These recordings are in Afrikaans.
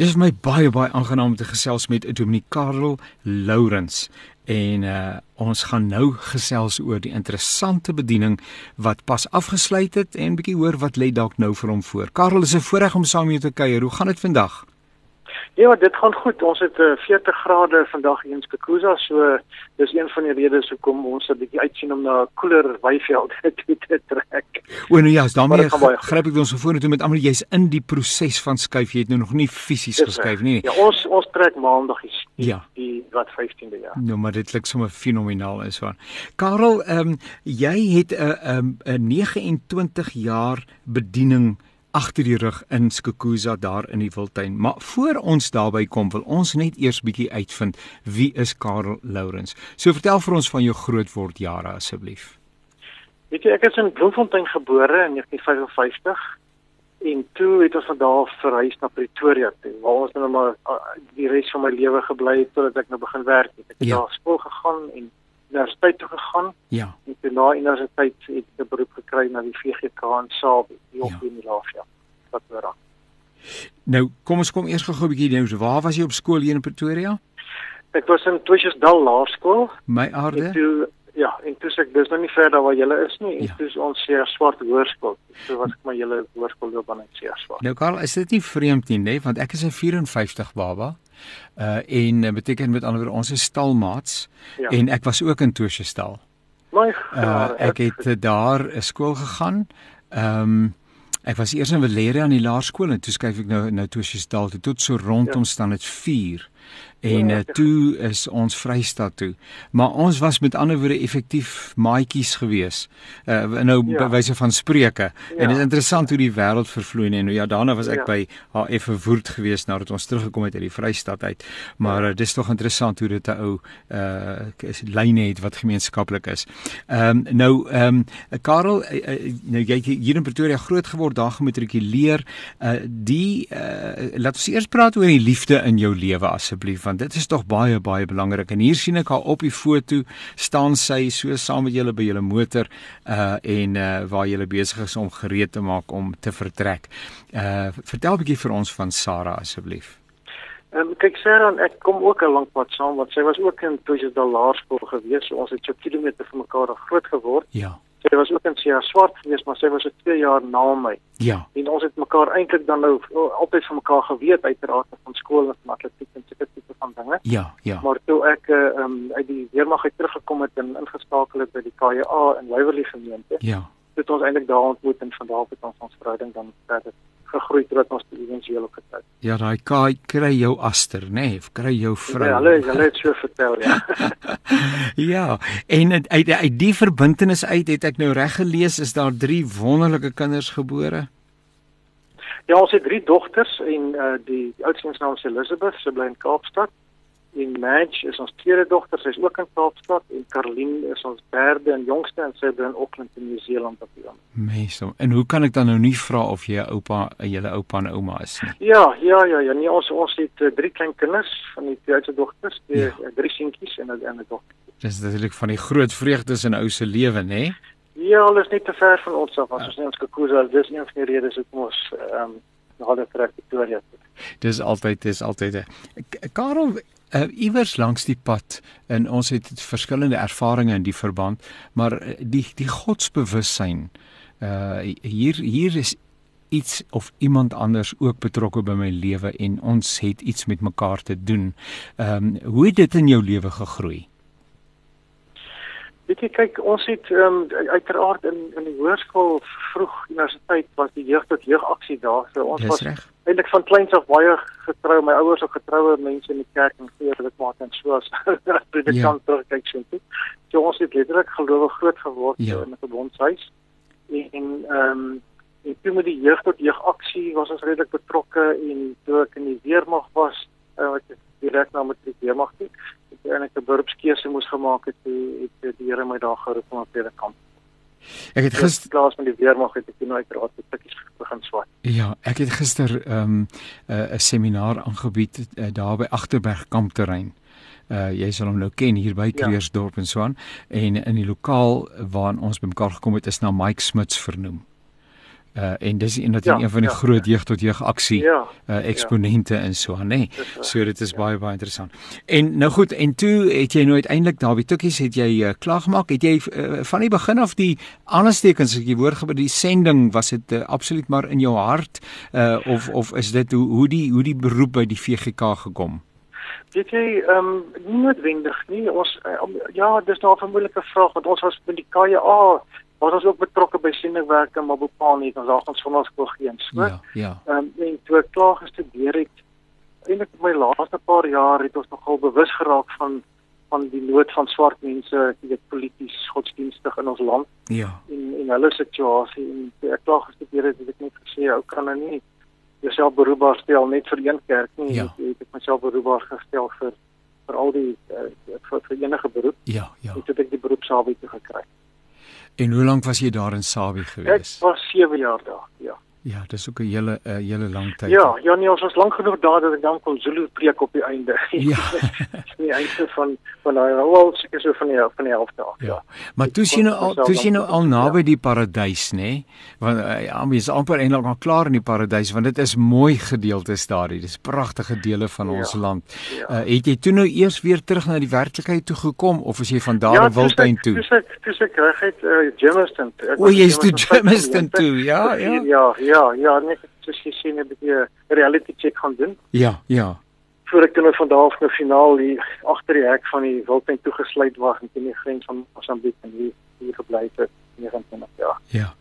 Dis vir my baie baie aangenaam om te gesels met Dominic Karel Lourens en uh, ons gaan nou gesels oor die interessante bediening wat pas afgesluit het en bietjie hoor wat lê dalk nou vir hom voor. Karel, is 'n voorreg om saam met jou te kuier. Hoe gaan dit vandag? Ja, dit gaan goed. Ons het uh, eh, 40 grade vandag hier in Skukuza, so dis een van die redes hoekom ons 'n bietjie uitsien om na 'n koeler weiveld toe te trek. O nee, ja, daarmee gryp ek ons voor toe met almal jy's in die proses van skuif. Jy het nou nog nie fisies geskuif nie. Ja, ons ons trek maandag die, ja. die wat 15de jaar. Nou, maar dit klink sommer fenomenaal is waar. Karel, ehm um, jy het 'n um, 'n 29 jaar bediening agter die rug in Skukuza daar in die Wildtuin. Maar voor ons daarby kom, wil ons net eers bietjie uitvind wie is Karel Lourens. So vertel vir ons van jou grootword jare asseblief. Weet jy, ek is in Bloemfontein gebore in 1955 en toe het ons van daar verhuis na Pretoria toe. Waar ons nou maar ah, die res van my lewe gebly het totdat ek nou begin werk het. Ek het ja. daar skool gegaan en universiteit toe gegaan. Ja. En toe na universiteit het ek 'n beroep gekry na die VGK in Sabie, op ja. in Lafia. Wat weer. Nou, kom ons kom eers gou 'n bietjie nou. Waar was jy op skool hier in Pretoria? Ek was in Twisdal Laerskool. My aarde. En toe ja, en toe ek dis nou nie verder waar jy is nie. En ja. toe is ons seer swart hoërskool. So was ek my hele hoërskool loop aan seer swart. Nou Karl, is dit nie vreemd nie, nee, want ek is 'n 54 baba. Uh en uh, beteken met ander woorde ons is stalmaats ja. en ek was ook in stal. My uh, ek het uh, daar 'n skool gegaan. Ehm um, ek was eers in Valeria aan die laerskool en toe skuif ek nou nou Tosje stal toe tot so rondom ja. staan dit 4 en ja, uh, toe is ons Vrystaat toe. Maar ons was met ander woorde effektief maatjies gewees. Uh nou ja. wyse van spreuke. Ja. En dit is interessant hoe die wêreld vervloei en nou ja daarna was ek ja. by HF verwoerd gewees nadat ons teruggekom het uit die Vrystaat uit. Maar ja. uh, dis tog interessant hoe dit 'n ou uh lyne het wat gemeenskaplik is. Ehm um, nou ehm um, Karel uh, nou jy hier in Pretoria groot geword daar gematrikuleer. Uh die uh laat ons eers praat oor die liefde in jou lewe asseblief want dit is tog baie baie belangrik en hier sien ek haar op die foto staan sy so saam met julle by julle motor uh en uh waar julle besig is om gereed te maak om te vertrek. Uh vertel 'n bietjie vir ons van Sarah asseblief. Ehm um, kyk Sarah, ek kom ook 'n lank pad saam want sy was ook in Toesdal Laerskool gewees. So ons het so kilometer van mekaar groot geword. Ja. Sy was ook in sy swart gewees, maar sy was so 2 jaar na my. Ja. En ons het mekaar eintlik dan nou altyd van mekaar geweet uiteraard van skool en atletiek en sulke tipe van dinge. Ja, ja. Maar toe ek ehm um, uit die weermag uit teruggekom het en ingeskakel het by die KA in Wyverley gemeente. Ja. Het ons eintlik daar ontmoet en van daar af het ons ons verhouding dan verder gegroei tot ons eventueel op getrou. Ja, daai kaai kry jou aster, nê, nee, of kry jou vrou. Ja, hulle hulle het so vertel, ja. ja, en uit uit, uit die verbintenis uit het ek nou reg gelees is daar drie wonderlike kinders gebore. Ja, ons het drie dogters en uh die oudste se naam is Elizabeth, sy bly in Kaapstad en Madge is ons tweede dogter, sy is ook in Kaapstad en Caroline is ons derde en jongste en sy bly in Auckland in Nieu-Seeland op die oomblik. Meestal. En hoe kan ek dan nou nie vra of jy 'n oupa, 'n julle oupa en ouma is nie? Ja, ja, ja, ja, nee, ons ons het uh, drie klein kinders van die tweede dogters, die ja. uh, drie seentjies en 'n en 'n dogter. Dis natuurlik van die groot vreugdes in ou se lewe, nê? Ja, alles net te ver van ons af. As ja. ons net ons Kakuza, dis een van die redes hoekom ons ehm um, nog altyd terug Pretoria toe. Dis altyd dis altyd 'n Karel uh, iewers langs die pad en ons het verskillende ervarings in die verband, maar uh, die die godsbewussyn uh hier hier is iets of iemand anders ook betrokke by my lewe en ons het iets met mekaar te doen. Ehm um, hoe het dit in jou lewe gegroei? Weet jy kyk ons het um, uiteraard in in die hoërskool vroeg universiteit was die jeug tot jeug aksie daar so ons Dis was eintlik van kleins af baie getrou my ouers ook getroue mense in die kerk en gee dit maak en so as predikant ja. terugkyk sien dit so ons het letterlik gelowig groot geword ja. in 'n verbondshuis en ehm um, en toe met die jeug tot jeug aksie was ons redelik betrokke en toe ek in die weermag was uh, wat direk na matriek weermag toe ek 'n beroepskeuse moes gemaak het, het die Here my daar geroep om op die kamp. Ek het gister plaas met die weermag het ek nou uiteraard met tikkies begin swat. Ja, ek het gister 'n um, 'n uh, seminaar aangebied uh, daar by Agterberg kampterrein. Uh jy sal hom nou ken hier by Kreersdorp ja. en so aan en in die lokaal waar ons bymekaar gekom het is na Mike Smits vernoem. Uh en dis een dat ja, een van die ja, groot jeug tot jeug aksie ja, uh eksponente ja. in so aan nê. Nee. So dit is ja. baie baie interessant. En nou goed, en toe het jy nou uiteindelik Dawie Tukkies het jy uh, klaar gemaak. Het jy uh, van die begin af die aanstekens as jy hoor gebeur die sending was dit uh, absoluut maar in jou hart uh of of is dit hoe hoe die hoe die beroep by die VGK gekom? Weet jy, ehm um, nie noodwendig nie. Ons uh, ja, dis nou 'n vermoedelike vraag want ons was by die KA was ons ook betrokke by sendingwerk in Mabopane, ons daar ons sonnaskool geen, so. Ja, ja. Ehm um, en toe ek klaar gestudeer het, eintlik my laaste paar jaar het ons nogal bewus geraak van van die nood van swart mense, jy weet polities, godsdienstig in ons land. Ja. En en hulle situasie en toe ek klaar gestudeer het, het ek net gesê, ou kan nou nie jouself beroepbaar stel net vir een kerk nie. Ja. Ek het myself beroepbaar gestel vir vir al die uh, vir, vir enige beroep. Ja, ja. Ek het ek die beroep Sabie te gekry. En hoe lank was jy daar in Sabie gewees? Ek was 7 jaar daar, ja. Ja, dis ook 'n hele 'n uh, hele lang tyd. Ja, ja nee, ons was lank genoeg daar dat ek dan kon Zulu preek op die einde. Ja. die einde van van daai wel seker so van die van die helfte af. Ja. ja. Maar toe sien nou al toe sien nou al naby ja. die paradys, nê? Nee? Want uh, ja, mens is amper eintlik al klaar in die paradys want dit is mooi gedeeltes daardie. Dis pragtige dele van ja. ons land. Ja. Uh, het jy toe nou eers weer terug na die werklikheid toe gekom of is jy van daar ja, Wildtuin toe? Ja, dis ek dis ek reg het uh, Germiston. O, jy's toe Germiston toe. Ja, ja. Ja, ja, ja, net soos jy sien 'n bietjie reality check gaan doen. Ja, ja. Voor ek dan van daar af na finaal hier agter die hek van die Wildtuin toegesluit was en teen die grens van Mosambik en hier hier gebly het 29 jaar. Ja.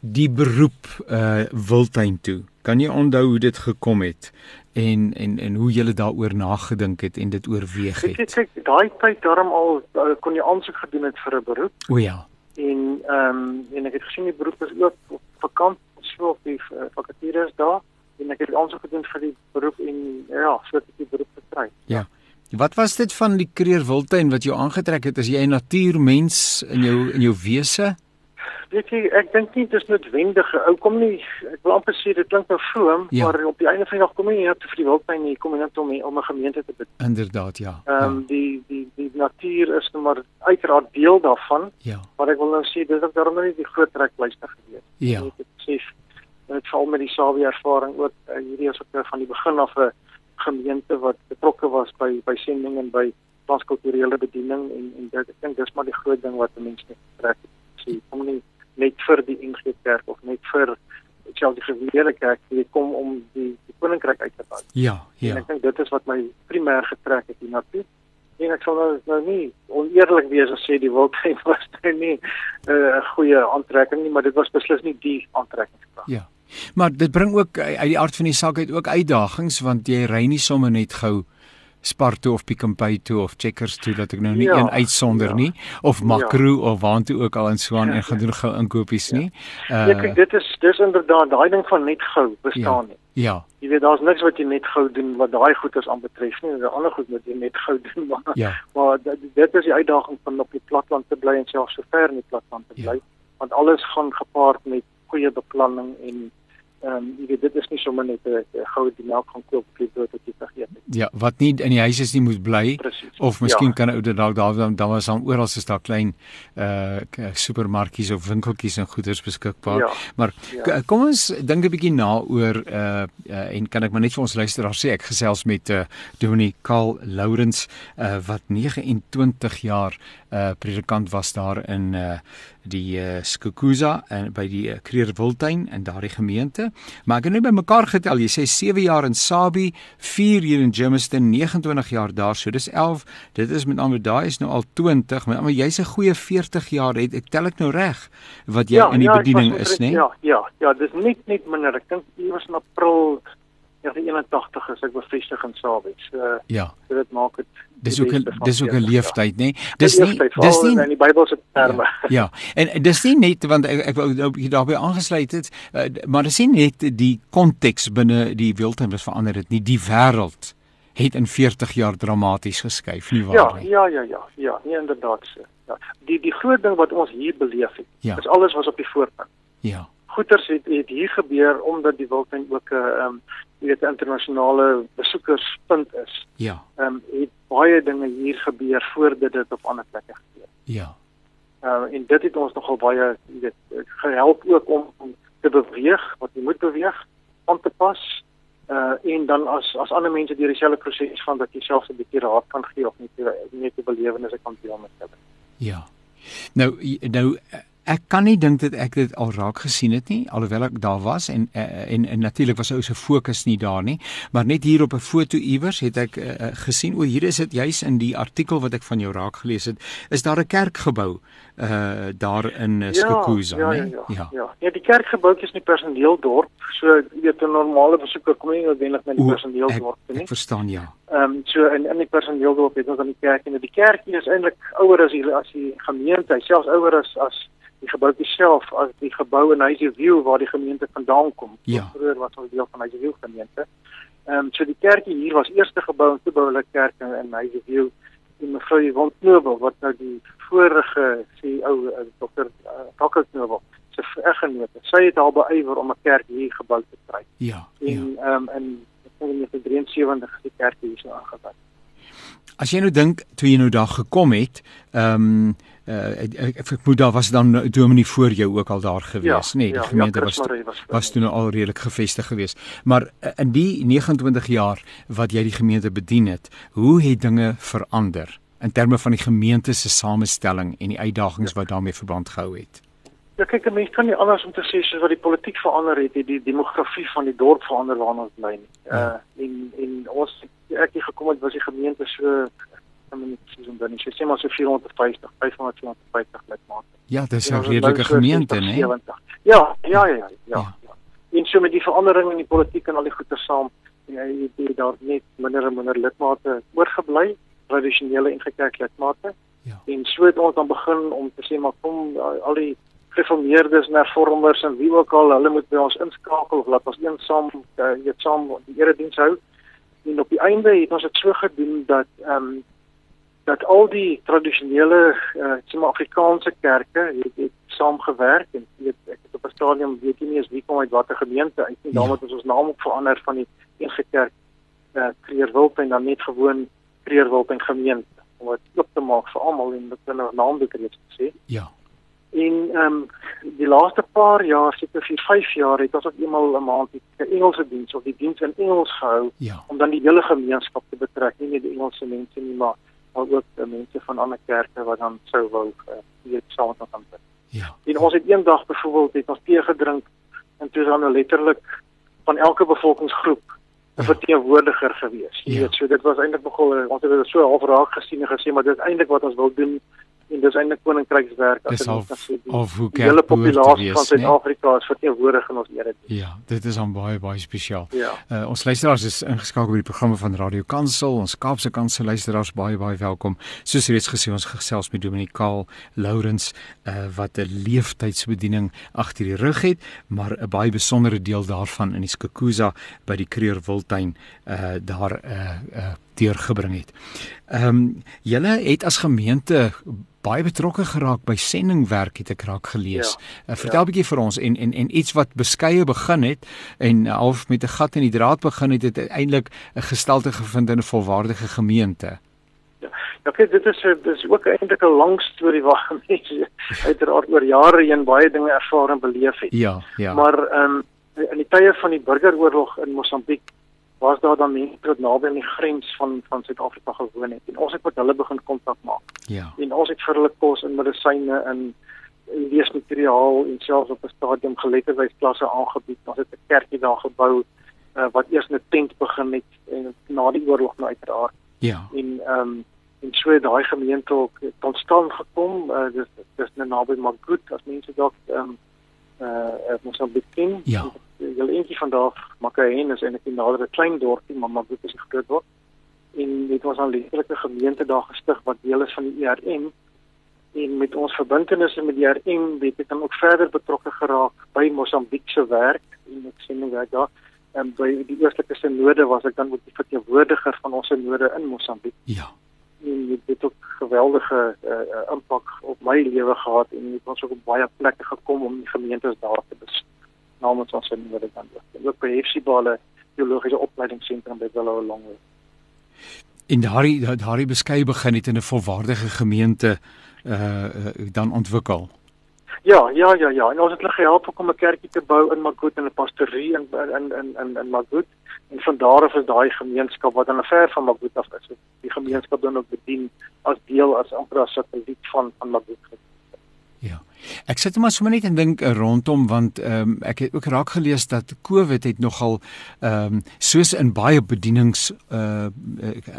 Die beroep uh Wildtuin toe. Kan jy onthou hoe dit gekom het en en en hoe jy daaroor nagedink het en dit oorweeg het? Ek sê daai tyd daarom al uh, kon jy aansoek gedoen het vir 'n beroep. O ja. En ehm um, en ek het gesien die beroep is ook op vakant so op die uh, vakatures daar en ek het aansoek gedoen vir die beroep en ja, so het ek die beroep gekry. Ja. Wat was dit van die Kreer Wildtuin wat jou aangetrek het? Is jy 'n natuurmens in jou in jou wese? Weet jy, ek dink nie dis noodwendig. Ou kom nie, ek wil amper sê dit klink nou vroom, ja. maar op die einde van die dag kom jy net vir die wildtuin nie, kom jy net om om 'n gemeente te bedien. Inderdaad, ja. Ehm um, ja. die die die natuur is nou maar uiteraard deel daarvan. Ja. Maar ek wil nou sê dis ook daarom nie die groot trekpleister gewees. Ja. Ek dit val met die Sawie ervaring ook uh, hierdie is ook van die begin af 'n gemeente wat betrokke was by by sending en by transkulturele bediening en en dit, ek dink dis maar die groot ding wat mense net trek. Sê kom nie net vir die NG Kerk of net vir selfs die gewone kerk wie kom om die, die koninkryk uit te bou. Ja, ja. En ek dink dit is wat my primêr getrek het hiernatoe. En ek sal nou, nou nie oneerlik wees as sê die wildtuin was nou nie eh, 'n uh, goeie aantrekking nie, maar dit was beslis nie die aantrekkingskrag. Ja. Maar dit bring ook uit die aard van die saak uit ook uitdagings want jy ry nie sommer net gou Spar toe of Pick n Pay toe of Checkers toe dat ek nou nie ja, een uitsonder ja, ja. nie of Makro ja. of waantoe ook al in Swaan ja, en gaan doen gou inkopies ja. nie. Uh ja, kyk, dit is dis inderdaad daai ding van net gou bestaan ja, nie. Ja. Jy weet daar's niks wat jy net gou doen wat daai goeders aanbetref nie. Daar's ander goed wat jy net gou doen maar. Ja. Maar dit is die uitdaging van op die platland te bly en selfs so ver in die platland te bly ja. want alles gaan gepaard met goeie beplanning en ehm um, jy weet dit is nie sommer net 'n goue die melk gaan koop vir brood wat jy vergeet het. Ja, wat nie in die huis is nie moet bly Precies. of miskien ja. kan ou dit dalk daar dan dan was dan oral is daar klein uh supermarkies of winkeltjies en goederes beskikbaar. Ja. Maar ja. kom ons dink 'n bietjie na oor uh, uh en kan ek maar net vir ons luisteraars sê ek gesels met uh Dominee Karl Lourens uh wat 29 jaar uh predikant was daar in uh die uh, Skukuza en by die uh, Kreer Wildtuin in daardie gemeente. Maar ek het net bymekaar getel, jy sê 7 jaar in Sabi, 4 hier in Germiston, 29 jaar daar, so dis 11. Dit is met ander daai is nou al 20, maar jy's 'n goeie 40 jaar het ek tel ek nou reg wat jy ja, in die ja, bediening is, né? Ja, ja, ja, dis net net minder. Ek dink iewers in April 1981 is ek bevestig in Sabits. So ja. So dit maak dit Dis ook 'n dis ook 'n leeftyd, nê? Dis nie dis nie in die Bybelse terme. Ja. ja. En dis nie net want ek ek wou nou daarbey aangesluit het, uh, maar dis nie net die konteks binne die wildtuin wat verander het nie, die wêreld het in 40 jaar dramaties geskuif, nie waar nie? Ja, ja, ja, ja. Ja, nie inderdaad so. Ja. Die die groot ding wat ons hier beleef het, ja. is alles was op die voorpunt. Ja goeters het, het hier gebeur omdat die wildtuin ook 'n uh, um, jy weet internasionale besoekerspunt is. Ja. Ehm um, het baie dinge hier gebeur voordat dit op ander plekke gebeur. Ja. Ehm uh, en dit het ons nogal baie weet gehelp ook om, om te beweeg wat jy moet beweeg om te pas uh en dan as as ander mense deur dieselfde proses van dat jy self 'n bietjie raad kan gee of net net 'n belewennisse kan deel met hulle. Ja. Nou nou ek kan nie dink dat ek dit al raak gesien het nie alhoewel ek daar was en en en, en natuurlik was ou se fokus nie daar nie. Maar net hier op 'n foto iewers het ek uh, gesien o hier is dit juis in die artikel wat ek van jou raak gelees het is daar 'n kerkgebou uh daar in uh, Skokuza ja, ja, ja, ja. ja. Ja die kerkgebou is nie personeeldorp so jy weet 'n normale besoeker kom nie noodwendig na die personeeldorp nie. ek verstaan ja. Ehm um, so in in die personeeldorp het ons dan die kerk en die kerk is eintlik ouer as die as die gemeente selfs ouer as as die gebou self as die gebou in Huisview waar die gemeente vandaan kom. Ja. Vroeger was ons deel van Huisview gemeente. Ehm um, so die kerkie hier was eerste gebou en toe bou hulle kerk in, in Huisview en mevrou Yvonne Knobel wat nou die vorige CEO uh, dokter Dr. Uh, Knobel se eggenoot. Sy het al beywer om 'n kerk hier gebou te kry. Ja. En ehm ja. um, in 1973 is die kerk hier so aangebou. As jy nou dink toe jy nou daar gekom het, ehm um, uh, ek, ek, ek moet daar was dan Dominee voor jou ook al daar gewees, ja, nee, die ja, gemeente ja, was was, was toe nou al redelik gevestig geweest. Maar uh, in die 29 jaar wat jy die gemeente bedien het, hoe het dinge verander in terme van die gemeente se samestelling en die uitdagings ja. wat daarmee verband gehou het? Ja, kyk, mense kan nie anders om te sê soos wat die politiek verander het, die, die demografie van die dorp verander waarna ons bly nie. Ja. Uh en en ons ek het gekom het was die gemeente so ek moet net sê dan is dit maar so 450 550 lidmate. Ja, dis 'n redelike gemeente, né? Ja, ja, ja, ja, ja. En so met die verandering in die politiek en al die goeie saam, ja, jy het daar net minder en minder lidmate oorgebly, tradisionele en gekerk lidmate. Ja. En so het ons dan begin om te sê maar kom al die reformeerdes, hervormers en wie ook al, hulle moet by ons inskakel of laat ons een saam uh, jy saam die erediens hou. En op die einde het ons dit so gedoen dat ehm um, dat al die tradisionele uh, sê maar Afrikaanse kerke het, het saamgewerk en weet ek het op 'n stadium weet nie eens wie kom uit watter gemeente uit nie. Ja. Daarom het ons ons naam ook verander van die een kerk eh uh, Kreerwilt en dan net gewoon Kreerwilt en gemeente om dit oop te maak vir almal en dit 'n naam te kry sê. Ja. En ehm um, die laaste paar jaar, seker vir 5 jaar het ons ook eenmal 'n maand die Engelse diens of die diens in Engels gehou ja. om dan die hele gemeenskap te betrek, nie net die Engelse mense nie, maar maar ook die mense van ander kerke wat dan sou wou hier uh, saam met ons aanbid. Ja. En ons het eendag byvoorbeeld het ons tee gedrink en toe dan letterlik van elke bevolkingsgroep 'n ja. verteenwoordiger gewees. Jy ja. weet, so dit was eintlik nogal ons het dit so half raak gesien en gesê maar dit is eintlik wat ons wil doen en dis eintlik koninkrykswerk as jy kan sê of hoe die hele populasie van Suid-Afrika is verteenwoordig in ons ere. Ja, dit is aan baie baie spesiaal. Ja. Uh, ons luisteraars is ingeskakel by die programme van Radio Kansel. Ons Kaapse Kansel luisteraars baie baie welkom. Soos reeds gesê ons gesels met Dominikaal Lourens uh, wat 'n leeftydsbediening agter die rug het, maar 'n baie besondere deel daarvan in die Skukuza by die Kreer Wildtuin uh, daar uh, uh, deurgebring het. Ehm um, julle het as gemeente baie betrokke geraak by sendingwerk het ek raak gelees. Ja, uh, vertel 'n ja. bietjie vir ons en en en iets wat beskeie begin het en half met 'n gat in die draad begin het het uiteindelik 'n gestalte gevind in 'n volwaardige gemeente. Ja, ja kyk dit is dit is ook eintlik 'n lang storie waar mense uiteraard oor jare heen baie dinge ervaar en beleef het. Ja, ja. Maar ehm um, in die tye van die burgeroorlog in Mosambiek was daar dan mense wat naby aan die grens van van Suid-Afrika gewoon het en ons het met hulle begin kontak maak. Ja. En ons het vir hulle kos en medisyne en leesmateriaal en selfs op 'n stadium geletterdheidsklasse aangebied. Ons het 'n kerkie daar gebou uh, wat eers 'n tent begin het en na die oorlog nou uiteraard. Ja. En ehm um, en so daai gemeente ook tot stand gekom. Uh, dis dis nou naby Magoot as mense dalk ehm um, uh ons op begin. Ja julle eentjie vandag Makahen is eintlik 'n naderre klein dorpie, maar dit is 'n groot dorp. En dit was al 'n lekker gemeente daar gestig wat deel is van die ERM. En met ons verbintenisse met die ERM het ek dan ook verder betrokke geraak by Mosambiek se werk en ek sien hoe werk daar. En by die oostelike sinode was ek dan ook die verteenwoordiger van ons sinode in Mosambiek. Ja. En dit het ook geweldige uh, impak op my lewe gehad en ek was ook op baie plekke gekom om die gemeentes daar te besoek namens ons in. En ook by Hefsibale teologiese opleidingsentrum by Willow Longway. In daardie daardie beskeie begin het in 'n volwaardige gemeente uh, uh dan ontwikkel. Ja, ja, ja, ja. En ons het hulle gehelp om 'n kerkie te bou in Magoot en 'n pastorie in in in in in Magoot. En van daar af is daai gemeenskap wat dan ver van Magoot af is. Die gemeenskap dan ook bedien as deel as amper as satelliet van van Magoot. Ek sit maar sommer net en dink uh, rondom want ehm um, ek het ook raak gelees dat COVID het nogal ehm um, soos in baie bedienings uh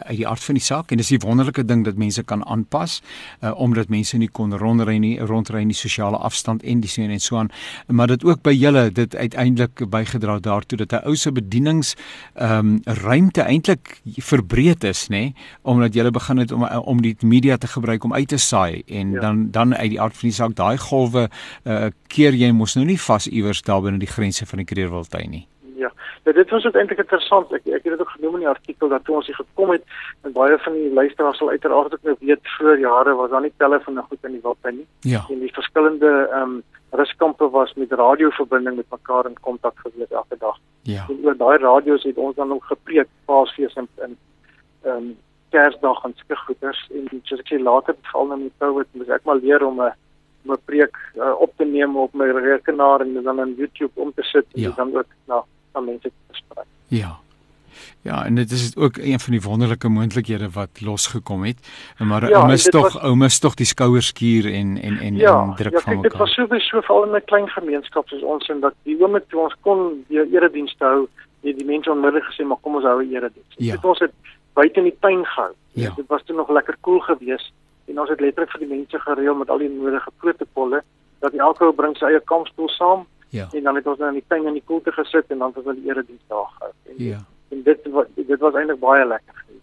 uit die aard van die saak en dis 'n wonderlike ding dat mense kan aanpas uh omdat mense nie kon rondry nie rondry nie sosiale afstand en dis en so aan maar dit ook by julle dit uiteindelik bygedra daartoe dat 'n ou se bedienings ehm um, ruimte eintlik verbreed is nê nee? omdat julle begin het om om die media te gebruik om uit te saai en ja. dan dan uit die aard van die saak daai golwe uh, keer jy mos nou nie vas iewers daar binne die grense van die Kreerwiltuin nie. Ja. Ja, dit was eintlik interessant. Ek ek het dit ook genoem in die artikel dat toe ons hier gekom het en baie van die luisteraars sal uiteraard ook nou weet voor jare was daar nie telefone goed in die Wildtuin nie. Ja. En die verskillende ehm um, ruskampe was met radioverbinding met mekaar in kontak gewees elke dag. Ja. En oor daai radio's het ons dan ook gepreek paasfees in in ehm um, Kersdag en sulke goeders en soos ek sê later val nou met COVID moet ek maar leer om 'n my preek uh, op te neem op my rekenaar en dan in YouTube om te sit en ja. dan ook na na mense te sprek. Ja. Ja, en dit is ook een van die wonderlike moontlikhede wat losgekom het. Maar ja, ou mis tog ou mis tog die skouerskuur en en en ja, en druk ja, van mekaar. Ja, dit was so so veral in 'n klein gemeenskap soos ons en dat die oomblik toe ons kon die erediens hou, het die mense onmiddellik gesê maar kom ons hou 'n erediens. Ja. Dit was dit buite in die tuin gehou. Ja. Dit was toe nog lekker koel cool geweest en ons het letterlik vir die mense gereël met al die nodige protokolle dat elke ou bring sy eie kampstoel saam ja. en dan het ons nou in die tuin in die koelte gesit en dan het ons die erediens daar gehou. Ja. en dit dit was eintlik baie lekker geweest.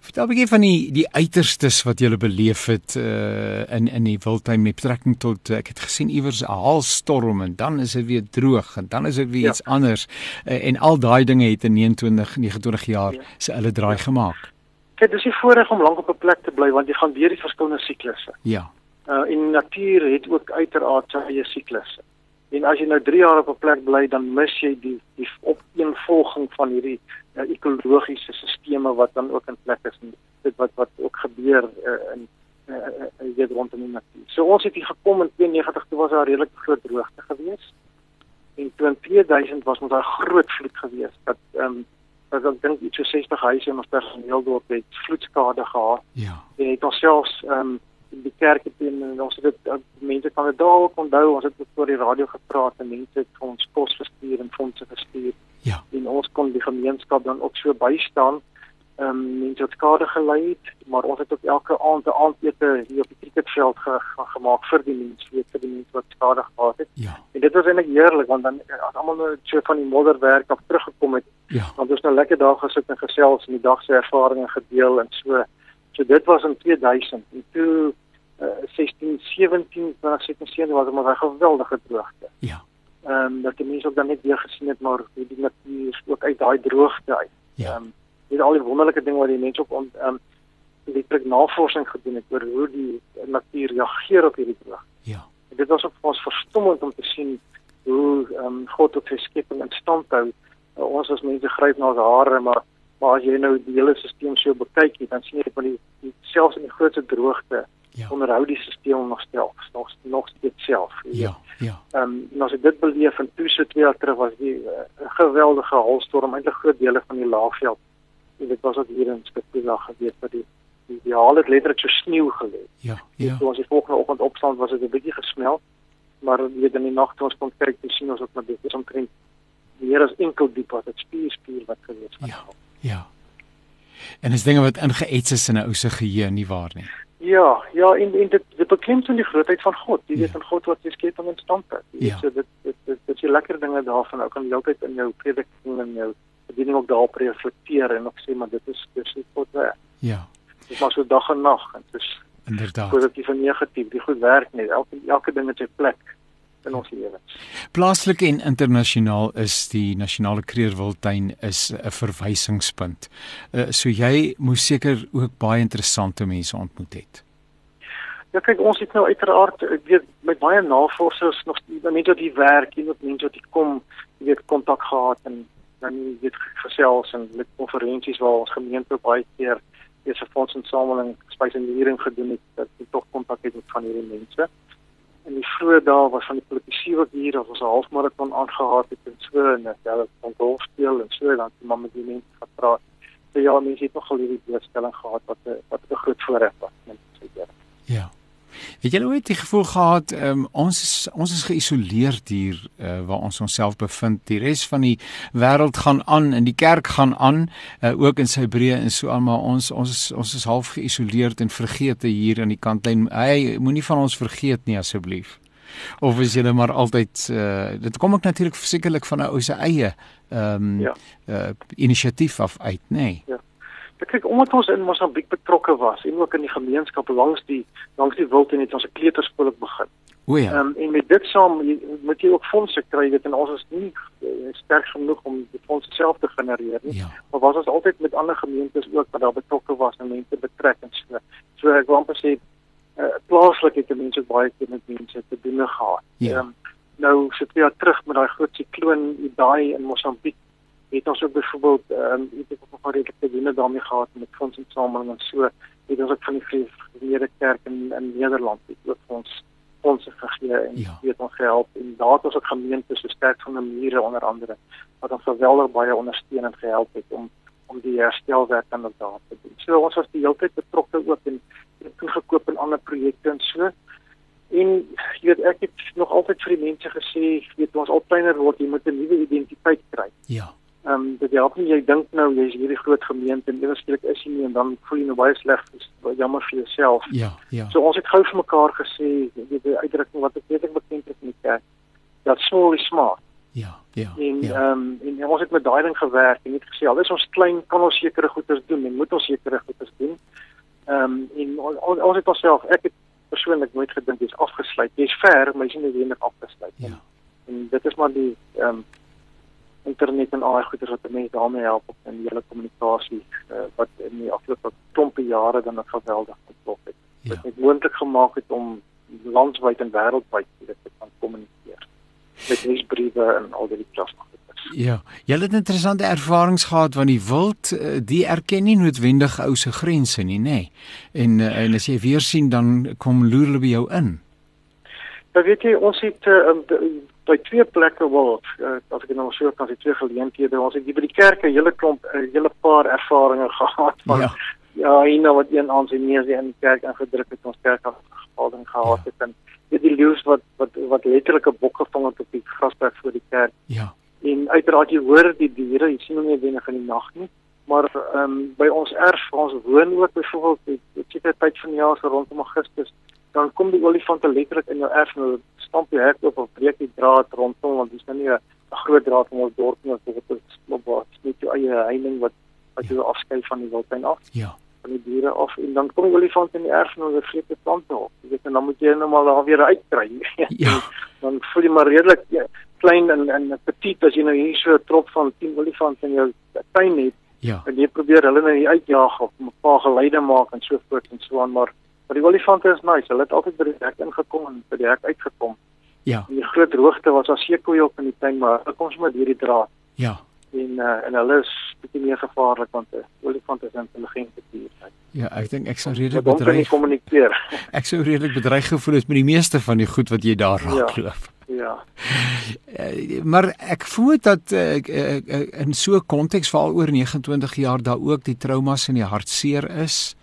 Vertel 'n bietjie van die die uiterstes wat jy beleef het uh, in in die wildtuin met betrekking tot uh, ek het gesien iewers 'n haalstorm en dan is dit weer droog en dan is dit weer ja. iets anders uh, en al daai dinge het in 29 29 jaar ja. se hulle draai ja. gemaak. Kyk, dis nie voorreg om lank op 'n plek te bly want jy gaan deur die verskillende siklusse. Ja. Uh en natuur het ook uiteraard sy eie siklusse. En as jy nou 3 jaar op 'n plek bly, dan mis jy die die opeenvolging van hierdie uh, ekologiese sisteme wat dan ook in plek is en dit wat wat ook gebeur uh, in uh, uh, rondom die natuur. So ons het hier gekom in 92 toe was daar redelik groot droogte geweest. En in 2000 was ons daar groot vloed geweest dat ehm um, as ek dink iets so 60 huise in ons personeel dorp het vloedskade gehad. Ja. En het ons selfs ehm um, die kerk het en ons het dit uh, mense kan dit dalk onthou ons het ook oor die radio gepraat en mense het ons kos gestuur en fondse gestuur. Ja. En ons kon die gemeenskap dan ook so bystaan ehm um, mense het skade gelei het, maar ons het ook elke aand 'n aandete hier op die cricketveld ge, ge, gemaak vir die mense, weet vir die mense wat skade gehad het. Ja. En dit was eintlik heerlik want dan as almal nou so van die modderwerk af teruggekom het, ja. want ons nou lekker daar gesit en gesels en die dag se ervarings gedeel en so. So dit was in 2000 en toe uh, 16 17 was dit net seker was maar 'n geweldige droogte. Ja. Ehm um, dat die mense ook dan net weer gesien het maar hoe die natuur ook uit daai droogte uit. Ja. Um, met al die wonderlike dinge wat die mense op on, um elektrik navorsing gedoen het oor hoe die natuur reageer op hierdie droog. Ja. En dit was ook vir ons verstommend om te sien hoe um God op sy skepping in stand hou. Uh, ons as mense gryp na ons hare, maar maar as jy nou die hele stelsel so bekyk, dan sien jy dat die, die selfs in die grootste droogte ja. onderhou die stelsel nog steeds nog nog steeds self. Ja, ja. Ehm um, en as ek dit beleef in toe so twee jaar terug was die uh, geweldige haalstorm eintlik groot dele van die laagveld en dit was ook hier in Skotland gewees dat die die, die haal het letterlik so sneeu gelê. Ja, ja. Toe ons die volgende oggend opstaan was dit 'n bietjie gesmelt, maar weet in die nag toe ons kom kyk, sien ons ook maar dit is omtrent meer as enkel diep wat dit spier spier wat gewees het. Ja. Ja. En is dinge wat ingeets is in 'n ou se geheue nie waar nie. Ja, ja, en en dit dit beklemtoon die grootheid van God. Jy ja. weet van God wat sy skepping in stand hou. Ja. so dit dit dit, dit is die lekker dinge daarvan. Ou kan jy altyd in jou prediking en jou bediening ook daarop reflekteer en ook sê maar dit is dis nie God werk. Ja. Dit was so dag en nag en dit is inderdaad positief en negatief. Die goed werk net. Elke elke ding het sy plek in ons lewens. Plaaslik en internasionaal is die nasionale kreerwiltuin is 'n verwysingspunt. Uh, so jy moes seker ook baie interessante mense ontmoet het. Ja kyk ons het nou uiteraard ek weet met baie navorsers nog mense wat die werk en ook mense wat hier kom, jy weet kontak gehad en dan weet gesels en met konferensies waar ons gemeente baie keer dese fondsinsameling spesialisering gedoen het dat jy tog kontak het met van hierdie mense. in die vroeë dae was van die politisie wat hier of ons 'n halfmarathon aangehaat het en so en hulle kon golf speel en so dan die mamma die mense gepraat. So ja, mense het nog al hierdie blootstelling gehad wat wat 'n groot voorreg was net so ja. Ja. Het jy ooit die gevoel gehad um, ons is ons is geïsoleer hier uh, waar ons onsself bevind. Die res van die wêreld gaan aan en die kerk gaan aan uh, ook in sy breë en so aan maar ons ons is ons is half geïsoleerd en vergeete hier aan die kantlyn. Hy moenie van ons vergeet nie asseblief. Of is jy maar altyd uh, dit kom ook natuurlik sekerlik van 'n ou se eie ehm um, ja. uh, inisiatief af uit, nê? Nee. Ja. Kyk omdat ons in Mosambiek betrokke was en ook in die gemeenskap langs die langs die wild en het ons 'n kleuterskool begin. O ja. Um, en met dit saam moet jy ook fondse kry weet en ons is nie uh, sterk genoeg om die fondse self te genereer nie. Ja. Maar was ons altyd met ander gemeentes ook wat daar betrokke was en mense betrek en so. So ek wil amper sê uh, plaaslik het mense baie keer met mense te doen gehad. Ja. Um, nou sit jy terug met daai groot sikloon daai in Mosambiek het ons ook byvoorbeeld ehm um, het ook nog redelike dinge daarmee gehad met fondsinsameling en so het ons ook van die Vrede Kerk in in Nederland het ook ons fondse gegee en ja. weet ons gehelp en daar het ons ook gemeentes so sterk van die mure onder andere wat ons geweldig baie ondersteun en gehelp het om om die herstelwerk aan daar te doen. So ons was die hele tyd betrokke ook en het gekoop in ander projekte en so en jy weet ek het nog altyd vir die mense gesê weet ons al kleiner word jy moet 'n nuwe identiteit kry. Ja. Ehm um, dit help nie jy dink nou jy's hierdie groot gemeente en eweslik is jy nie en dan voel jy nou baie sleg jammer vir jouself. Ja, ja. So ons het gou vir mekaar gesê weet die uitdrukking wat ek weet ek bekend is in die kerk dat small is smart. Ja, ja. En ehm ja. um, en ons het met daai ding gewerk en het gesê al is ons klein kan ons sekere goeders doen en moet ons sekere goeders doen. Ehm um, en ons, ons het onsself ek het persoonlik nooit gedink jy's afgesluit. Jy's ver, maar jy's nie noodwendig afgesluit nie. Ja. En dit is maar die ehm um, internet en al die goeders wat mense daarmee help op in die hele kommunikasie uh, wat in die afgelope klompe jare dan 'n geweldige ontwikkeling het. Ja. Dit het moontlik gemaak het om landwyd en wêreldwyd dit te kan kommunikeer met nuusbriewe en al die plasma. Ja, jy het interessante ervarings gehad want die wild eh, die erken nie noodwendig ou se grense nie, nê. Nee. En eh, en as jy weer sien dan kom loer hulle by jou in. Dan weet jy ons het uh, by twee plekke wil uh, as ek nou so kan sê twee geleenthede ons het hier by die kerk 'n hele klomp 'n hele paar ervarings gehad van ja, ja hier nou wat een aan sy neus in die kerk ingedruk het ons kerk afgehaling gehad ja. het en dit die leeu's wat wat wat letterlik 'n bok gevang het op die grasberg voor die kerk. Ja. En uiteraard jy hoor die diere jy sien hulle nie wenig in die nag nie maar ehm um, by ons erf ons woon ook byvoorbeeld dit seker tyd van die jaar so rondom Augustus dan kom die olifante letterlik in jou erf en hulle stamp die hek op of breek die draad rondom want dis nou nie 'n groot draad om ons dorp nie of dit is wat net jou eie heining wat wat jou afskei van die wildtuin af. Ja. van die diere af en dan kom die olifant in die erf en hulle vreet die plante op. Jy weet en dan moet jy nou maar daar weer uitkry. ja. dan voel jy maar redelik ja, klein en en petit as jy nou hier so 'n trop van 10 olifante in jou tuin het. Ja. En jy probeer hulle nou uitjaag of 'n paar geleide maak en so voort en so aan maar Maar die olifante is nice. Hulle het altyd by die hek ingekom en by die hek uitgekom. Ja. En die groot hoogte was as seekoeie op in die tuin, maar hulle kom sommer deur die draad. Ja. En uh, en hulle is bietjie meer gevaarlik want 'n olifant is intelligente dier. Ja, ek dink ek sou redelik bedreig. Ek sou redelik bedreig gevoel het met die meeste van die goed wat jy daar raakloop. Ja. Ja. Uh, maar ek voel dat uh, uh, uh, in so 'n konteks veral oor 29 jaar daar ook die traumas en die hartseer is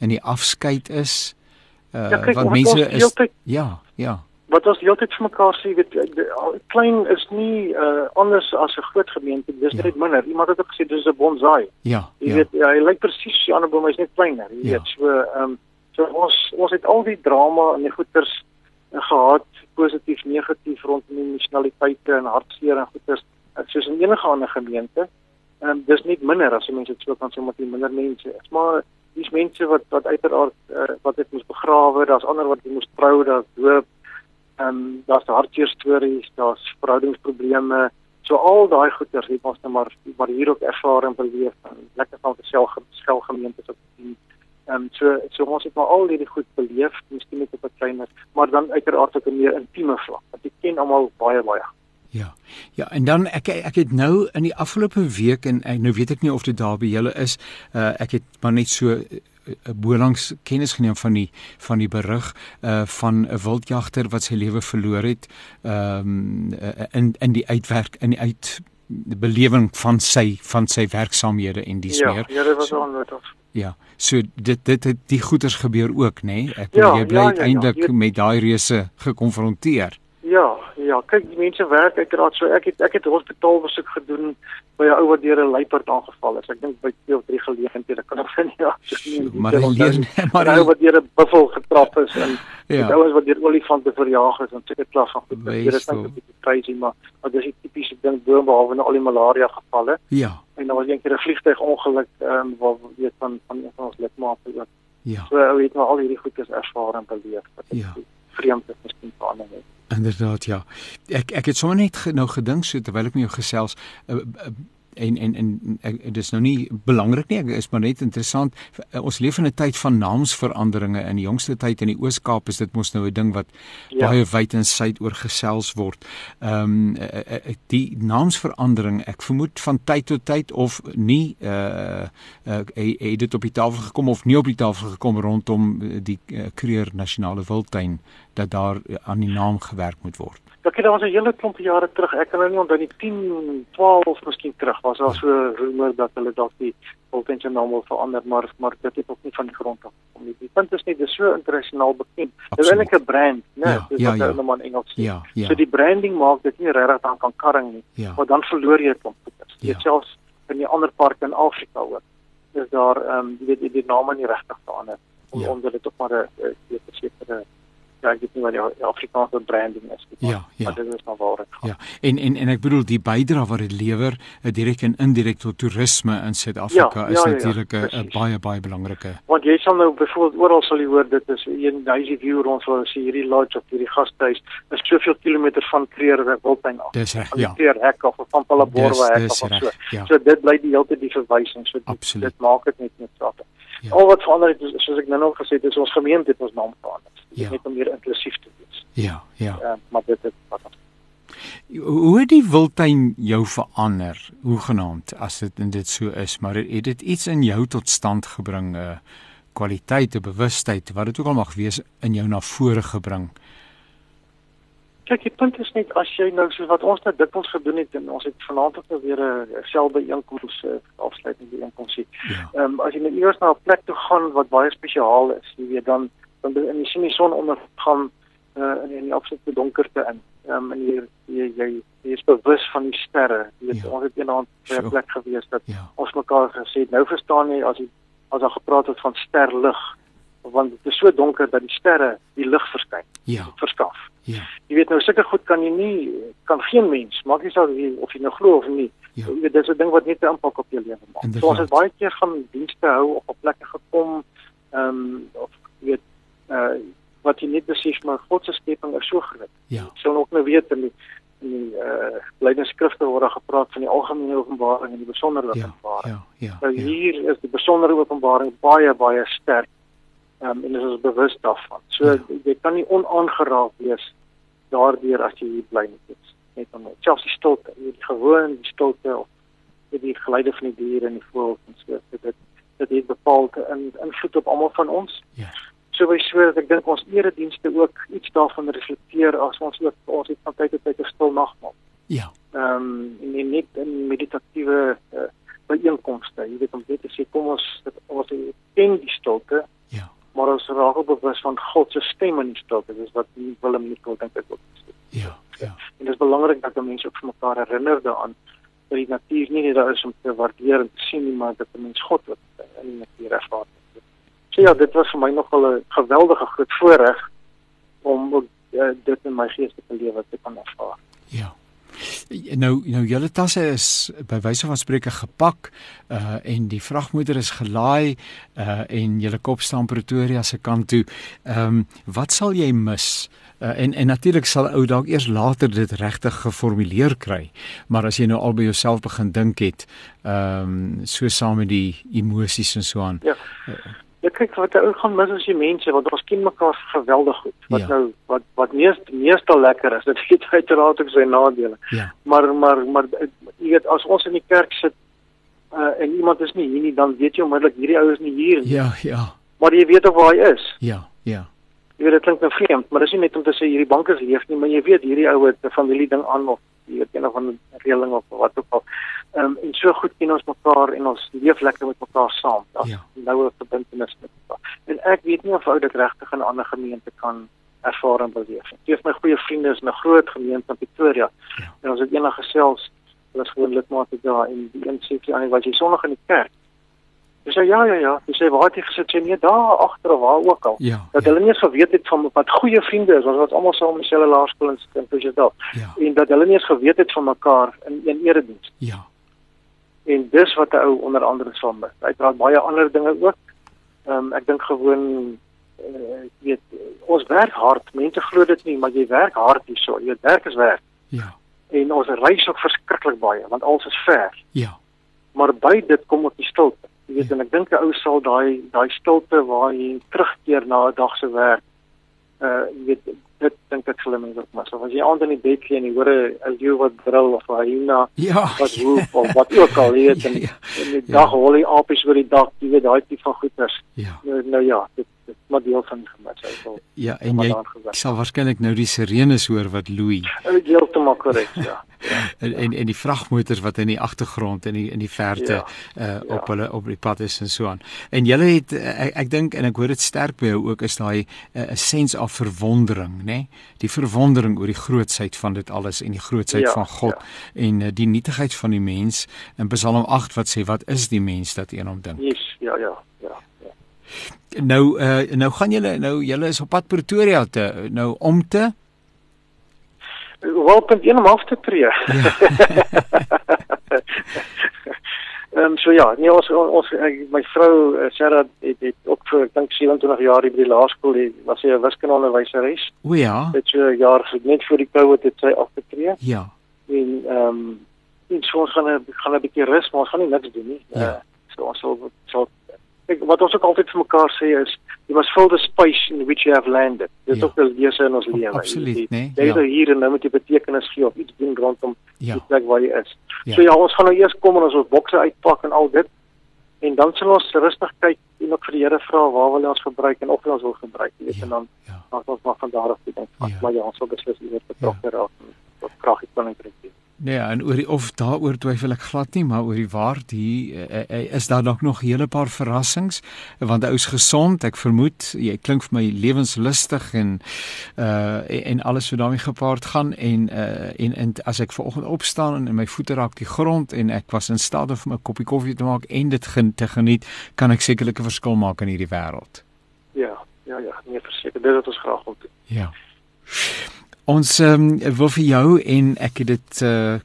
en die afskeid is. Uh ja, kyk, want mense is heeltyd, ja, ja. Wat ons heeltyd vir mekaar sê, weet klein is nie uh anders as 'n groot gemeente, dis ja. net minder. Iemand het ook gesê dis 'n bonsai. Ja. Jy ja. weet hy lyk presies so 'n boom, hy's net kleiner, jy ja. weet. So ehm um, so ons ons het al die drama en die goeters uh, gehad, positief, negatief rondom die nasionaliteite en hartseer en goeters, soos in enige ander gemeente. Ehm um, dis net minder as mense dit so kan sê met die minder mense. Is maar dis mense wat wat uiteraard uh, wat dit moes begrawe, daar's ander wat moes trou, daar's doop. Ehm um, daar's hartseer stories, daar's verhoudingsprobleme. So al daai goeters het ons net maar maar hier ook ervaring beleef en lekker van self skelgemeentes op die ehm um, so so ons het maar al hierdie goed beleef, miskien net op 'n kleiner, maar dan uiteraard op 'n meer intieme vlak. Want jy ken almal baie baie Ja. Ja, en dan ek ek het nou in die afgelope week en ek nou weet ek nie of dit daar by julle is, uh ek het maar net so bolangs kennis geneem van die van die berig uh van 'n wildjagter wat sy lewe verloor het um, in in die uitwerk in die uit die belewing van sy van sy werksaamhede en dis ja, meer. Ja, dit was onnodig. Ja. So dit dit het die goeters gebeur ook, nê? Nee? Ek ja, jy bly ja, ja, uiteindelik ja, ja. met daai reuse gekonfronteer. Ja, ja, kyk die mense werk uiteraard so ek het ek het hospitaal besoek gedoen by 'n ou wat deur 'n luiperd aangeval is. Ek dink by twee of drie geleenthede kan ek sien ja. Maar hy leer maar hy wat deur 'n buffel getrap is en ja. die ouens wat deur olifante verjaag is en seker klas van goed. Dit is net 'n bietjie crazy maar maar dis 'n tipiese ding bo behalwe nou al die malaria gevalle. Ja. En dan was eendag 'n vliegtuigongeluk ehm um, waar weet van van een van ons lidmate ook. Ja. So ou het nou al hierdie goeders ervaar en beleef. Ja. Vreemd is miskien vir ander mense. Inderdaad ja. Ek ek het sommer net nou gedink so terwyl ek met jou gesels uh, uh, en en en dit is nou nie belangrik nie, dit is maar net interessant. Ons leef in 'n tyd van naamsveranderinge. In die jongste tyd in die Oos-Kaap is dit mos nou 'n ding wat ja. baie wyd en suid oor gesels word. Ehm um, die naamsverandering, ek vermoed van tyd tot tyd of nie uh, uh het dit op die tafel gekom of nie op die tafel gekom rondom die uh, Kruger Nasionale Wildtuin dat daar aan die naam gewerk moet word. Ek het ons 'n hele klomp jare terug, ek kan nou nie onthou nie 10, 12 miskien terug was daar so 'n rumor dat hulle dalk die voltens naam wil verander, maar maar dit het ook nie van die grond af gekom nie. Die punt is net dis so internasionaal bekend. Dit is eintlik 'n brand, né? Ja, dis ja, wat hulle ja. maar in Engels sê. Ja, ja. So die branding maak dit nie regtig dan kan karring nie. Ja. Maar dan verloor jy goeders. Ja. Dit selfs in die ander parke in Afrika ook. Dis daar ehm um, jy weet die name nie regtig verander ja. omdat dit op maar 'n sekere ja, ek weet nie wat die Afrikaanse branding is nie. Ja, ja. Maar dit is maar waar dit gaan. Ja. En en en ek bedoel die bydrae wat dit lewer, eh, direk en indirek tot toerisme in Suid-Afrika ja, is ja, ja, natuurlik 'n ja, baie baie belangrike. Want jy sal nou byvoorbeeld oral sal jy hoor dit is een huisie view rond so as hierdie lodge of hierdie gastehuis is soveel kilometer van Kreer Wildtuin af. Dis reg, ja. Kreer hek of van Palaborwa hek of so. Ja. So dit bly die hele tyd die verwysing so dit, dit maak dit net net saak. Ja. Al wat verander het soos ek nou nog gesê het is ons gemeente het ons naam verander. Ja. Net om meer inklusief te wees. Ja, ja. Uh, maar dit is wat Hoe het die wildtuin jou verander? Hoe genaamd as dit en dit so is, maar het dit iets in jou tot stand gebring, 'n uh, kwaliteit, 'n bewustheid, wat dit ook al mag wees in jou na vore gebring? Kyk, die punt is net as jy nou so wat ons nou dikwels gedoen het en ons het vanaand ook nou weer 'n selbe inkoms uh, afsluitende inkoms hier. Ja. Ehm ja. um, as jy nou eers na 'n plek toe gaan wat baie spesiaal is, jy weet dan dan in die sien die son ondergaan uh, in in die absolute donkerte in. Ehm um, en jy jy jy, jy is bewus van die sterre. Jy weet ja. ons het eendag by 'n plek gewees dat ja. ons mekaar gesê het nou verstaan jy as jy as daar gepraat het van sterlig want dit is so donker dat die sterre die lig verskyn. Ja. Verskaf. Ja. Jy weet nou sulke goed kan jy nie kan geen mens maak nie saak of jy nou glo of nie. Ja. Jy weet dis 'n ding wat net 'n impak op jou lewe maak. So ons het baie keer gaan dienste hou of op plekke gekom ehm um, of jy weet uh wat jy net besef maar God se skepping is so groot. Ja. Jy sal ook nou weet in die in die uh lydenskrifte word daar gepraat van die algemene openbaring en die besondere openbaring. Ja, ja, ja. Nou ja. hier is die besondere openbaring baie baie sterk um, en ons is bewus daarvan. So ja. jy kan nie onaangeraak wees daardeur as jy hier bly net iets. Net om selfs die stilte, die gewone die stilte of die geluide van die diere en die voëls en so dit dit het bepaalde in invloed op almal van ons. Ja. So wys so dat ek dink ons eredienste ook iets daarvan reflekteer as ons ook ons het van tyd tot tyd 'n stil nagmaal. Ja. Ehm um, en net in meditatiewe uh, byeenkomste, jy weet om dit te sê kom ons dit ons ken die stilte maar ons raak ook bewus van God se stem in die stilte. Dis wat Willem Nicol dink ek ook sê. Ja, ja. En dit is belangrik dat mense ook vir mekaar herinner daaraan dat die natuur nie net daar is om te waardeer en te sien nie, maar dat 'n mens God ook in die natuur ervaar. So ja, dit was vir my nogal 'n geweldige groot voorreg om ook uh, dit in my geestelike lewe te kan ervaar. Ja. Nou nou julle tasse is by wyse van spreuke gepak uh en die vragmotor is gelaai uh en julle kop staan Pretoria se kant toe. Ehm um, wat sal jy mis? Uh, en en natuurlik sal ou dalk eers later dit regtig geformuleer kry. Maar as jy nou al by jouself begin dink het, ehm um, so saam met die emosies en so aan. Ja. Uh, Ja kyk wat ou gaan mis as jy mense want ons ken mekaar geweldig goed. Wat ja. nou wat wat meest meestal lekker is, dit het uiteraard ook sy nadele. Ja. Maar maar maar jy weet as ons in die kerk sit uh, en iemand is nie hier nie, dan weet jy onmiddellik hierdie ou is nie hier nie. Ja, ja. Maar jy weet ook waar hy is. Ja, ja. Jy weet dit klink nou vreemd, maar dis nie net om te sê hierdie bank is leeg nie, maar jy weet hierdie ou het 'n familie ding aan of jy weet een of ander reëling of wat ook al. Ehm um, en so goed ken ons mekaar en ons leef lekker met mekaar saam. Daar's ja. nou 'n verbintenis met mekaar. En ek weet nie of ou dit regtig in 'n ander gemeente kan ervaar en beleef. Twee van my goeie vriende is 'n groot gemeente in Pretoria. Ja. En ons het eendag gesels, hulle is gewoon lidmate daar en die een sê jy aan was jy sonnig in die kerk? Dis sê ja ja ja, dis sê waar het jy gesit? Sê nee, daar agter of waar ook al. Ja, dat ja. hulle nie geweet het van wat goeie vriende is, ons was almal saam in dieselfde laerskool in Pretoria. Ja. En dat hulle nie eens geweet het van mekaar in een erediens. Ja. En dis wat 'n ou onder andere sal mis. Hy praat baie ander dinge ook. Ehm um, ek dink gewoon uh, weet ons werk hard. Mense glo dit nie, maar jy werk hard hierso. Jy werk is werk. Ja. En ons reis ook verskriklik baie want alles is ver. Ja. Maar by dit kom ook die stilte. Jy weet ja. en ek dink 'n ou sal daai daai stilte waar jy terugkeer na 'n dag se werk. Uh jy weet dit dink ek sal mense ook maar so as jy aand in die bed lê en jy hoor 'n leeu wat brul of 'n hyena ja, wat roep of wat ook al jy weet en, ja, ja, en die ja. dag hol die apies oor die dak jy weet daai tipe van goeters ja. nou, nou ja dit dit maar deel van die gemis hy sal ja en jy sal waarskynlik nou die sirenes hoor wat loei heeltemal korrek ja en en en die vragmotors wat in die agtergrond in die in die verte ja, uh, op ja. hulle op die pad is en so aan. En julle het uh, ek, ek dink en ek hoor dit sterk by jou ook is daai 'n uh, sense of verwondering, nê? Nee? Die verwondering oor die grootsheid van dit alles en die grootsheid ja, van God ja. en uh, die nietigheid van die mens in Psalm 8 wat sê wat is die mens dat een hom dink? Yes, ja, ja, ja. Nou uh, nou gaan julle nou julle is op pad Pretoria te nou om te wel punt 1 om af te tree. Ja. Ehm um, so ja, nee ons ons my vrou uh, Sarah het het ook vir ek dink 27 jaar by die laerskool, was sy 'n wiskundeonderwyseres. O ja. Dit so jaar net voor die COVID het sy afgetree. Ja. En ehm um, en so ons gaan 'n gaan 'n bietjie rus, maar ons gaan nie niks doen nie. Ja. Uh, so ons sal sal ek wat ons ook altyd vir mekaar sê is you must fill the space in which you have landed. Dit is ja. ook 'n lese in ons lewe. Absoluut, nee. Jy is hier en nou moet jy betekenis gee of iets doen rondom ja. die plek waar jy is. Ja. So ja, ons gaan nou eers kom en ons ons bokse uitpak en al dit. En dan sal ons rustig kyk en ook vir die Here vra waar wil ons gebruik en of ons wil gebruik, weet ja. en dan ja. dan ons maar van daar af dink. Ja. Maar ja, ons sal beslis iewers betrokke ja. raak tot krag ek kan kry. Nee, en oor die of daaroor twyfel ek glad nie, maar oor die waar die uh, uh, is daar dalk nog 'n hele paar verrassings want is gesond, ek vermoed jy klink vir my lewenslustig en uh en alles wat daarmee gepaard gaan en uh en, en as ek vanoggend opstaan en my voete raak die grond en ek was in staat om 'n koppie koffie te maak en dit gen, te geniet, kan ek sekerlik 'n verskil maak in hierdie wêreld. Ja, ja, ja, nee verseker, dit wat ons graag wil doen. Ja. Ons um, wil vir jou en ek het dit uh,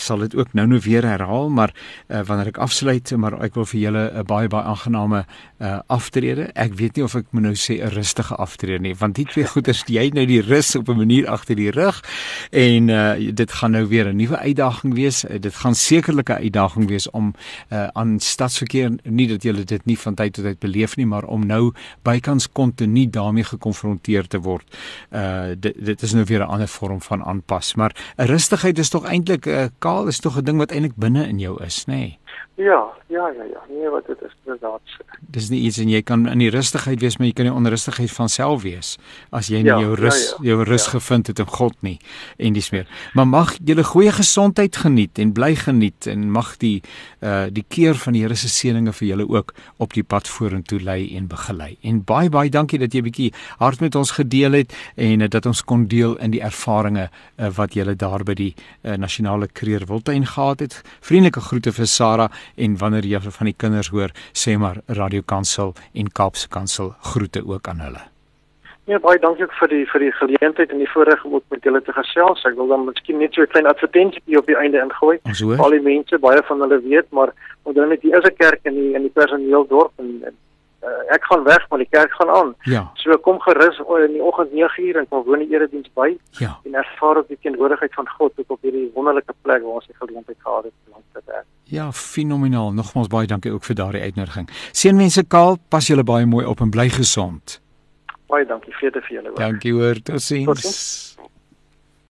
sal dit ook nou nou weer herhaal maar uh, wanneer ek afsluit maar ek wil vir julle 'n baie baie aangename uh, aftrede. Ek weet nie of ek moet nou sê 'n rustige aftrede nie want die twee goeders jy nou die rus op 'n manier agter die rug en uh, dit gaan nou weer 'n nuwe uitdaging wees. Uh, dit gaan sekerlik 'n uitdaging wees om uh, aan stadsverkeer nie dat julle dit nie van tyd tot tyd beleef nie maar om nou bykans kontinu daarmee gekonfronteer te word. Uh, dit, dit is nou weer 'n ander vorm van aanpas. Maar 'n rustigheid is tog eintlik 'n uh, kaal is tog 'n ding wat eintlik binne in jou is, nê? Nee? Ja, ja, ja, ja. Nee, wat dit is inderdaad. Dis nie iets en jy kan in die rustigheid wees, maar jy kan nie onrustigheid van self wees as jy nie ja, jou rus ja, ja. jou rus ja. gevind het in God nie en dis meer. Maar mag jy 'n goeie gesondheid geniet en bly geniet en mag die uh die keer van die Here se seëninge vir julle ook op die pad vorentoe lei en begelei. En baie baie dankie dat jy 'n bietjie hart met ons gedeel het en uh, dat ons kon deel in die ervarings uh, wat jy daar by die uh, nasionale kreer Wildtuin gehad het. Vriendelike groete vir Sarah en wanneer jy van die kinders hoor, sê maar Radio Kansel en Kaapse Kansel groete ook aan hulle. Ja, baie dankie ook vir die vir die geleentheid en die voorreg om met julle te gesels. Ek wil dan miskien net so 'n klein advertensie op die einde ingooi. Al die mense, baie van hulle weet, maar onthou net hier is 'n kerk in die in die personeel dorp en, en uh, ek gaan weg maar die kerk gaan aan. Ja. So kom gerus in die oggend 9uur en kom woon die erediens by. Ja. En ervaar ook die teenwoordigheid van God ook op hierdie wonderlike plek waar ons die geleentheid gehad het om te werk. Ja, fenomenaal. Nogmaals baie dankie ook vir daardie uitnodiging. Seënwense Kaal, pas julle baie mooi op en bly gesond. Baie dankie vir dit vir julle ook. Dankie hoor. Totsiens. Tot